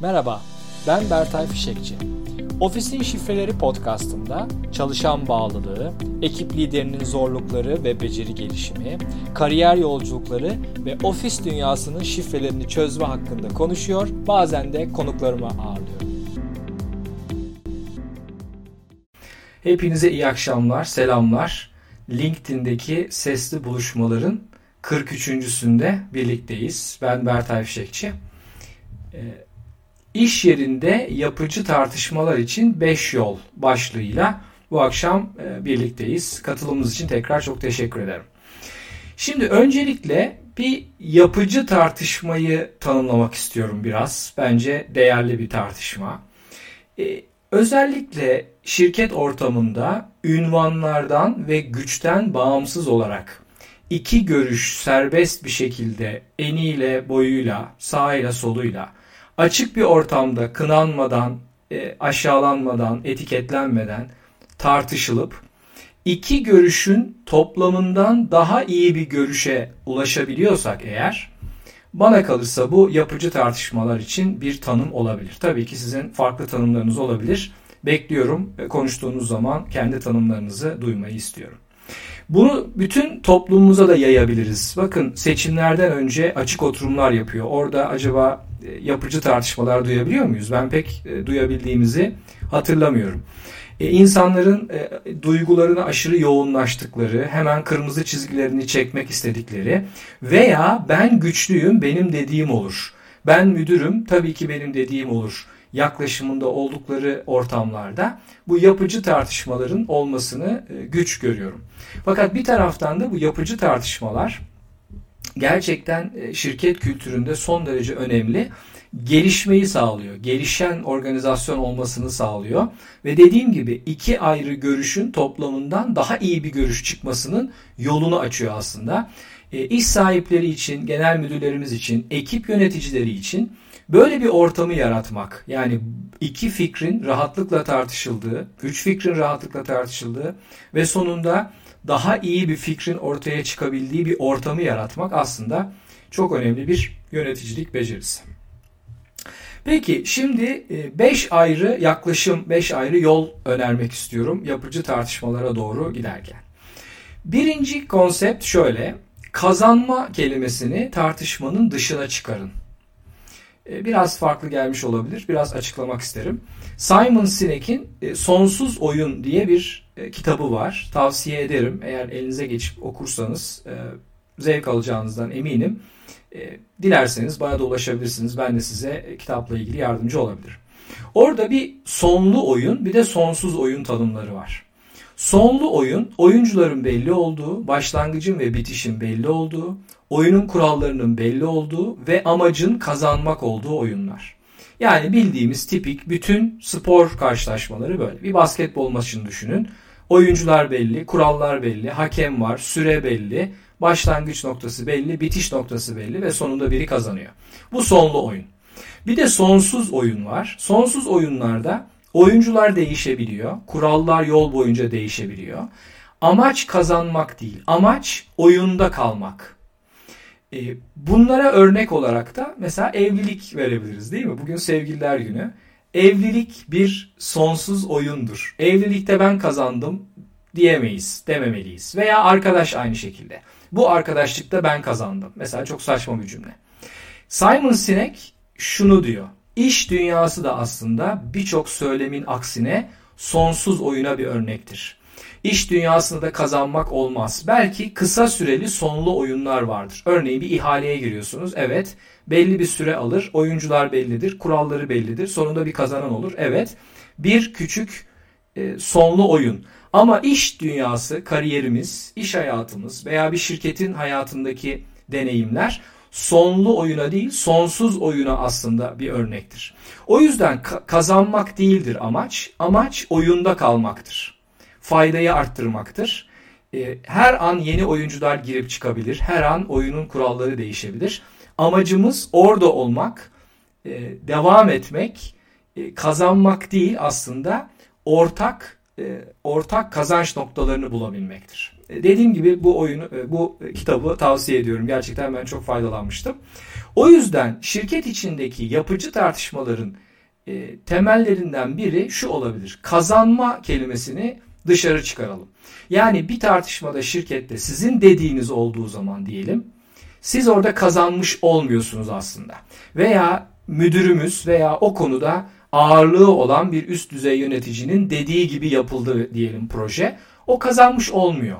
Merhaba, ben Bertay Fişekçi. Ofisin Şifreleri podcastında çalışan bağlılığı, ekip liderinin zorlukları ve beceri gelişimi, kariyer yolculukları ve ofis dünyasının şifrelerini çözme hakkında konuşuyor, bazen de konuklarımı ağırlıyorum. Hepinize iyi akşamlar, selamlar. LinkedIn'deki sesli buluşmaların 43.sünde birlikteyiz. Ben Bertay Fişekçi. Ee, İş yerinde yapıcı tartışmalar için 5 yol başlığıyla bu akşam e, birlikteyiz. Katılımınız için tekrar çok teşekkür ederim. Şimdi öncelikle bir yapıcı tartışmayı tanımlamak istiyorum biraz. Bence değerli bir tartışma. Ee, özellikle şirket ortamında ünvanlardan ve güçten bağımsız olarak iki görüş serbest bir şekilde eniyle, boyuyla, sağıyla, soluyla açık bir ortamda kınanmadan, e, aşağılanmadan, etiketlenmeden tartışılıp iki görüşün toplamından daha iyi bir görüşe ulaşabiliyorsak eğer bana kalırsa bu yapıcı tartışmalar için bir tanım olabilir. Tabii ki sizin farklı tanımlarınız olabilir. Bekliyorum konuştuğunuz zaman kendi tanımlarınızı duymayı istiyorum. Bunu bütün toplumumuza da yayabiliriz. Bakın seçimlerden önce açık oturumlar yapıyor. Orada acaba yapıcı tartışmalar duyabiliyor muyuz? Ben pek e, duyabildiğimizi hatırlamıyorum. E, insanların e, duygularını aşırı yoğunlaştıkları, hemen kırmızı çizgilerini çekmek istedikleri veya ben güçlüyüm, benim dediğim olur. Ben müdürüm, tabii ki benim dediğim olur yaklaşımında oldukları ortamlarda bu yapıcı tartışmaların olmasını e, güç görüyorum. Fakat bir taraftan da bu yapıcı tartışmalar gerçekten e, şirket kültüründe son derece önemli. Gelişmeyi sağlıyor. Gelişen organizasyon olmasını sağlıyor. Ve dediğim gibi iki ayrı görüşün toplamından daha iyi bir görüş çıkmasının yolunu açıyor aslında. E, iş sahipleri için, genel müdürlerimiz için, ekip yöneticileri için böyle bir ortamı yaratmak. Yani iki fikrin rahatlıkla tartışıldığı, üç fikrin rahatlıkla tartışıldığı ve sonunda daha iyi bir fikrin ortaya çıkabildiği bir ortamı yaratmak aslında çok önemli bir yöneticilik becerisi. Peki şimdi 5 e, ayrı yaklaşım, 5 ayrı yol önermek istiyorum yapıcı tartışmalara doğru giderken. Birinci konsept şöyle. Kazanma kelimesini tartışmanın dışına çıkarın. E, biraz farklı gelmiş olabilir. Biraz açıklamak isterim. Simon Sinek'in e, Sonsuz Oyun diye bir e, kitabı var. Tavsiye ederim. Eğer elinize geçip okursanız zevk alacağınızdan eminim. Dilerseniz bana da ulaşabilirsiniz. Ben de size kitapla ilgili yardımcı olabilirim. Orada bir sonlu oyun bir de sonsuz oyun tanımları var. Sonlu oyun oyuncuların belli olduğu, başlangıcın ve bitişin belli olduğu, oyunun kurallarının belli olduğu ve amacın kazanmak olduğu oyunlar. Yani bildiğimiz tipik bütün spor karşılaşmaları böyle. Bir basketbol maçını düşünün. Oyuncular belli, kurallar belli, hakem var, süre belli, başlangıç noktası belli, bitiş noktası belli ve sonunda biri kazanıyor. Bu sonlu oyun. Bir de sonsuz oyun var. Sonsuz oyunlarda oyuncular değişebiliyor. Kurallar yol boyunca değişebiliyor. Amaç kazanmak değil. Amaç oyunda kalmak. E, bunlara örnek olarak da mesela evlilik verebiliriz değil mi? Bugün sevgililer günü. Evlilik bir sonsuz oyundur. Evlilikte ben kazandım diyemeyiz, dememeliyiz. Veya arkadaş aynı şekilde. Bu arkadaşlıkta ben kazandım. Mesela çok saçma bir cümle. Simon Sinek şunu diyor. İş dünyası da aslında birçok söylemin aksine sonsuz oyuna bir örnektir. İş dünyasında da kazanmak olmaz. Belki kısa süreli sonlu oyunlar vardır. Örneğin bir ihaleye giriyorsunuz. Evet belli bir süre alır. Oyuncular bellidir. Kuralları bellidir. Sonunda bir kazanan olur. Evet bir küçük e, sonlu oyun. Ama iş dünyası, kariyerimiz, iş hayatımız veya bir şirketin hayatındaki deneyimler sonlu oyuna değil sonsuz oyuna aslında bir örnektir. O yüzden kazanmak değildir amaç. Amaç oyunda kalmaktır faydayı arttırmaktır. Ee, her an yeni oyuncular girip çıkabilir. Her an oyunun kuralları değişebilir. Amacımız orada olmak, e, devam etmek, e, kazanmak değil aslında ortak e, ortak kazanç noktalarını bulabilmektir. Dediğim gibi bu oyunu bu kitabı tavsiye ediyorum. Gerçekten ben çok faydalanmıştım. O yüzden şirket içindeki yapıcı tartışmaların e, temellerinden biri şu olabilir. Kazanma kelimesini dışarı çıkaralım. Yani bir tartışmada şirkette sizin dediğiniz olduğu zaman diyelim siz orada kazanmış olmuyorsunuz aslında. Veya müdürümüz veya o konuda ağırlığı olan bir üst düzey yöneticinin dediği gibi yapıldı diyelim proje. O kazanmış olmuyor.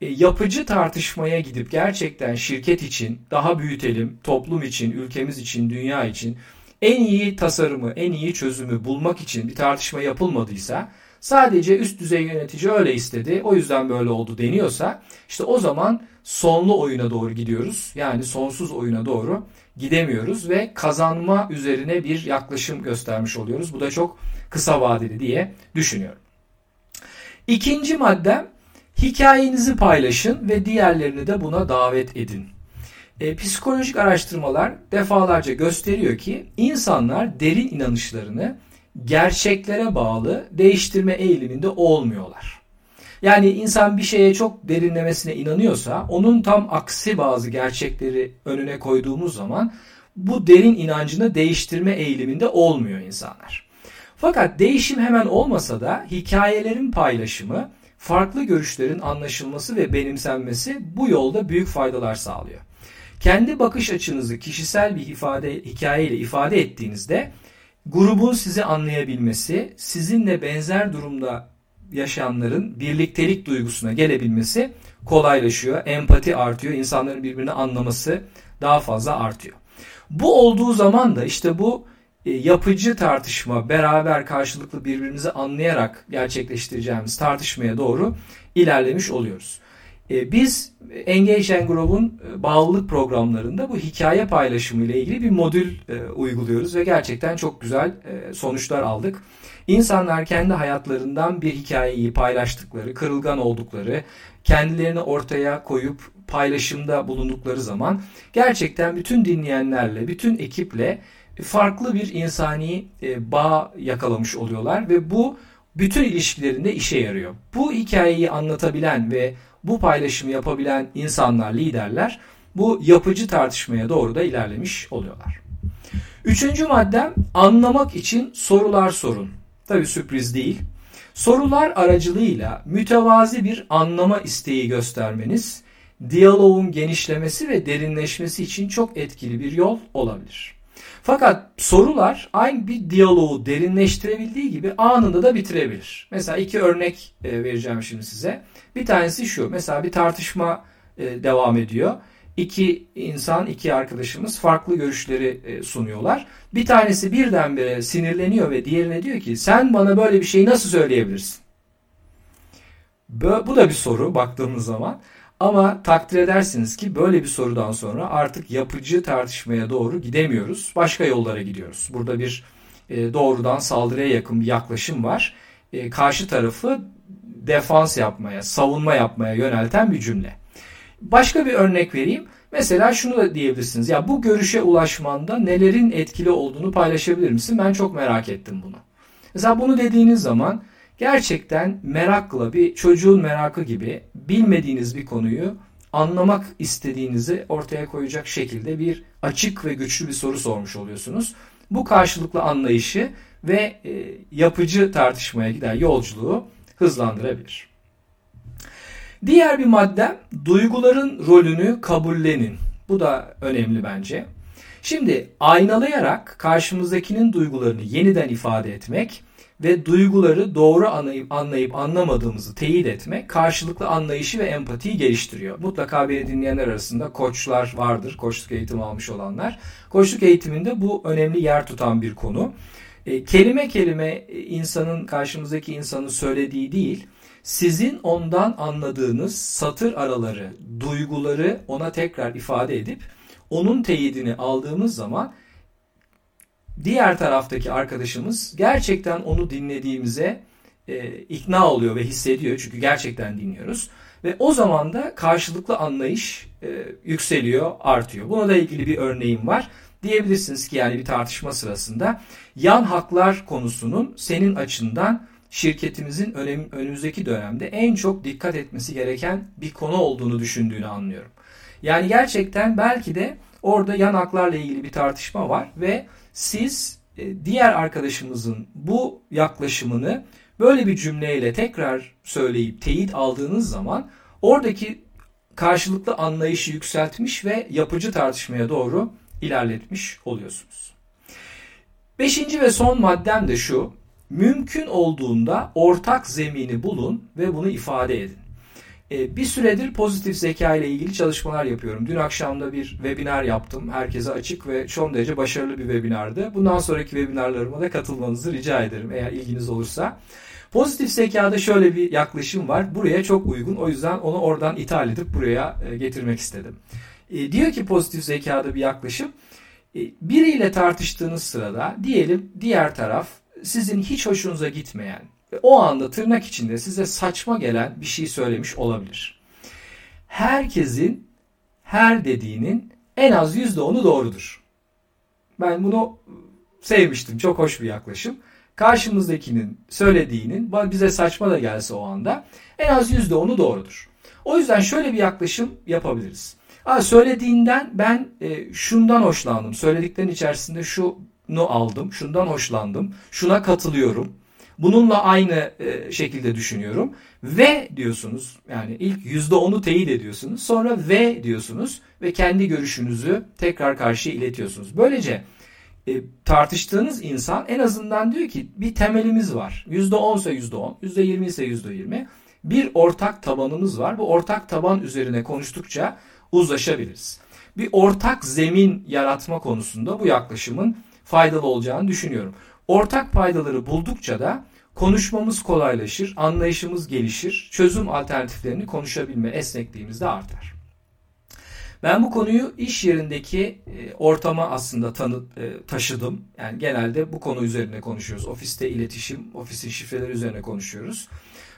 E, yapıcı tartışmaya gidip gerçekten şirket için daha büyütelim, toplum için, ülkemiz için, dünya için en iyi tasarımı, en iyi çözümü bulmak için bir tartışma yapılmadıysa sadece üst düzey yönetici öyle istedi o yüzden böyle oldu deniyorsa işte o zaman sonlu oyuna doğru gidiyoruz. Yani sonsuz oyuna doğru gidemiyoruz ve kazanma üzerine bir yaklaşım göstermiş oluyoruz. Bu da çok kısa vadeli diye düşünüyorum. İkinci maddem hikayenizi paylaşın ve diğerlerini de buna davet edin. E, psikolojik araştırmalar defalarca gösteriyor ki insanlar derin inanışlarını gerçeklere bağlı değiştirme eğiliminde olmuyorlar. Yani insan bir şeye çok derinlemesine inanıyorsa onun tam aksi bazı gerçekleri önüne koyduğumuz zaman bu derin inancını değiştirme eğiliminde olmuyor insanlar. Fakat değişim hemen olmasa da hikayelerin paylaşımı, farklı görüşlerin anlaşılması ve benimsenmesi bu yolda büyük faydalar sağlıyor. Kendi bakış açınızı kişisel bir ifade hikayeyle ifade ettiğinizde grubun sizi anlayabilmesi, sizinle benzer durumda yaşayanların birliktelik duygusuna gelebilmesi kolaylaşıyor. Empati artıyor. insanların birbirini anlaması daha fazla artıyor. Bu olduğu zaman da işte bu yapıcı tartışma, beraber karşılıklı birbirimizi anlayarak gerçekleştireceğimiz tartışmaya doğru ilerlemiş oluyoruz. E, biz Engage Grow'un e, bağlılık programlarında bu hikaye paylaşımı ile ilgili bir modül uyguluyoruz ve gerçekten çok güzel sonuçlar aldık. İnsanlar kendi hayatlarından bir hikayeyi paylaştıkları, kırılgan oldukları, kendilerini ortaya koyup paylaşımda bulundukları zaman gerçekten bütün dinleyenlerle, bütün ekiple farklı bir insani e, bağ yakalamış oluyorlar ve bu bütün ilişkilerinde işe yarıyor. Bu hikayeyi anlatabilen ve bu paylaşımı yapabilen insanlar, liderler bu yapıcı tartışmaya doğru da ilerlemiş oluyorlar. Üçüncü maddem anlamak için sorular sorun. Tabi sürpriz değil. Sorular aracılığıyla mütevazi bir anlama isteği göstermeniz diyaloğun genişlemesi ve derinleşmesi için çok etkili bir yol olabilir. Fakat sorular aynı bir diyaloğu derinleştirebildiği gibi anında da bitirebilir. Mesela iki örnek e, vereceğim şimdi size. Bir tanesi şu. Mesela bir tartışma e, devam ediyor iki insan, iki arkadaşımız farklı görüşleri e, sunuyorlar. Bir tanesi birdenbire sinirleniyor ve diğerine diyor ki sen bana böyle bir şeyi nasıl söyleyebilirsin? Bu da bir soru baktığımız zaman. Ama takdir edersiniz ki böyle bir sorudan sonra artık yapıcı tartışmaya doğru gidemiyoruz. Başka yollara gidiyoruz. Burada bir e, doğrudan saldırıya yakın bir yaklaşım var. E, karşı tarafı defans yapmaya, savunma yapmaya yönelten bir cümle. Başka bir örnek vereyim. Mesela şunu da diyebilirsiniz. Ya bu görüşe ulaşmanda nelerin etkili olduğunu paylaşabilir misin? Ben çok merak ettim bunu. Mesela bunu dediğiniz zaman gerçekten merakla bir çocuğun merakı gibi bilmediğiniz bir konuyu anlamak istediğinizi ortaya koyacak şekilde bir açık ve güçlü bir soru sormuş oluyorsunuz. Bu karşılıklı anlayışı ve e, yapıcı tartışmaya giden yolculuğu hızlandırabilir. Diğer bir madde duyguların rolünü kabullenin. Bu da önemli bence. Şimdi aynalayarak karşımızdakinin duygularını yeniden ifade etmek ve duyguları doğru anlayıp, anlayıp anlamadığımızı teyit etmek karşılıklı anlayışı ve empatiyi geliştiriyor. Mutlaka beni dinleyenler arasında koçlar vardır, koçluk eğitimi almış olanlar. Koçluk eğitiminde bu önemli yer tutan bir konu. E, kelime kelime insanın karşımızdaki insanın söylediği değil, sizin ondan anladığınız satır araları, duyguları ona tekrar ifade edip onun teyidini aldığımız zaman diğer taraftaki arkadaşımız gerçekten onu dinlediğimize e, ikna oluyor ve hissediyor çünkü gerçekten dinliyoruz ve o zaman da karşılıklı anlayış e, yükseliyor, artıyor. Buna da ilgili bir örneğim var. Diyebilirsiniz ki yani bir tartışma sırasında yan haklar konusunun senin açından şirketimizin önem, önümüzdeki dönemde en çok dikkat etmesi gereken bir konu olduğunu düşündüğünü anlıyorum. Yani gerçekten belki de Orada yan haklarla ilgili bir tartışma var ve siz e, diğer arkadaşımızın bu yaklaşımını böyle bir cümleyle tekrar söyleyip teyit aldığınız zaman oradaki karşılıklı anlayışı yükseltmiş ve yapıcı tartışmaya doğru ilerletmiş oluyorsunuz. Beşinci ve son maddem de şu. Mümkün olduğunda ortak zemini bulun ve bunu ifade edin. Ee, bir süredir pozitif zeka ile ilgili çalışmalar yapıyorum. Dün akşam da bir webinar yaptım. Herkese açık ve son derece başarılı bir webinardı. Bundan sonraki webinarlarıma da katılmanızı rica ederim eğer ilginiz olursa. Pozitif zekada şöyle bir yaklaşım var. Buraya çok uygun. O yüzden onu oradan ithal edip buraya e, getirmek istedim. E, diyor ki pozitif zekada bir yaklaşım. E, biriyle tartıştığınız sırada diyelim diğer taraf sizin hiç hoşunuza gitmeyen o anda tırnak içinde size saçma gelen bir şey söylemiş olabilir. Herkesin her dediğinin en az %10'u doğrudur. Ben bunu sevmiştim. Çok hoş bir yaklaşım. Karşımızdakinin söylediğinin bize saçma da gelse o anda en az %10'u doğrudur. O yüzden şöyle bir yaklaşım yapabiliriz. Aa, söylediğinden ben e, şundan hoşlandım. Söylediklerin içerisinde şunu aldım, şundan hoşlandım, şuna katılıyorum Bununla aynı e, şekilde düşünüyorum. Ve diyorsunuz yani ilk yüzde onu teyit ediyorsunuz. Sonra ve diyorsunuz ve kendi görüşünüzü tekrar karşıya iletiyorsunuz. Böylece e, tartıştığınız insan en azından diyor ki bir temelimiz var. Yüzde onsa yüzde on, yüzde yirmi ise yüzde yirmi. Bir ortak tabanımız var. Bu ortak taban üzerine konuştukça uzlaşabiliriz. Bir ortak zemin yaratma konusunda bu yaklaşımın faydalı olacağını düşünüyorum. Ortak paydaları buldukça da konuşmamız kolaylaşır, anlayışımız gelişir, çözüm alternatiflerini konuşabilme esnekliğimiz de artar. Ben bu konuyu iş yerindeki e, ortama aslında tanı, e, taşıdım. Yani genelde bu konu üzerine konuşuyoruz. Ofiste iletişim, ofisin şifreleri üzerine konuşuyoruz.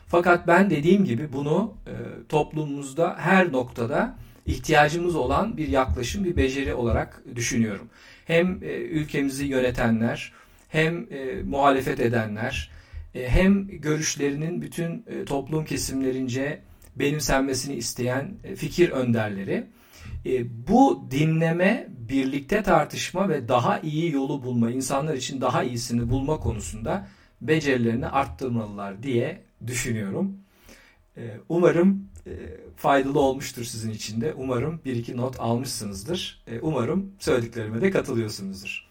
Fakat ben dediğim gibi bunu e, toplumumuzda her noktada ihtiyacımız olan bir yaklaşım, bir beceri olarak düşünüyorum. Hem ülkemizi yönetenler, hem e, muhalefet edenler e, hem görüşlerinin bütün e, toplum kesimlerince benimsenmesini isteyen e, fikir önderleri e, bu dinleme, birlikte tartışma ve daha iyi yolu bulma, insanlar için daha iyisini bulma konusunda becerilerini arttırmalılar diye düşünüyorum. E, umarım e, faydalı olmuştur sizin için de. Umarım bir iki not almışsınızdır. E, umarım söylediklerime de katılıyorsunuzdur.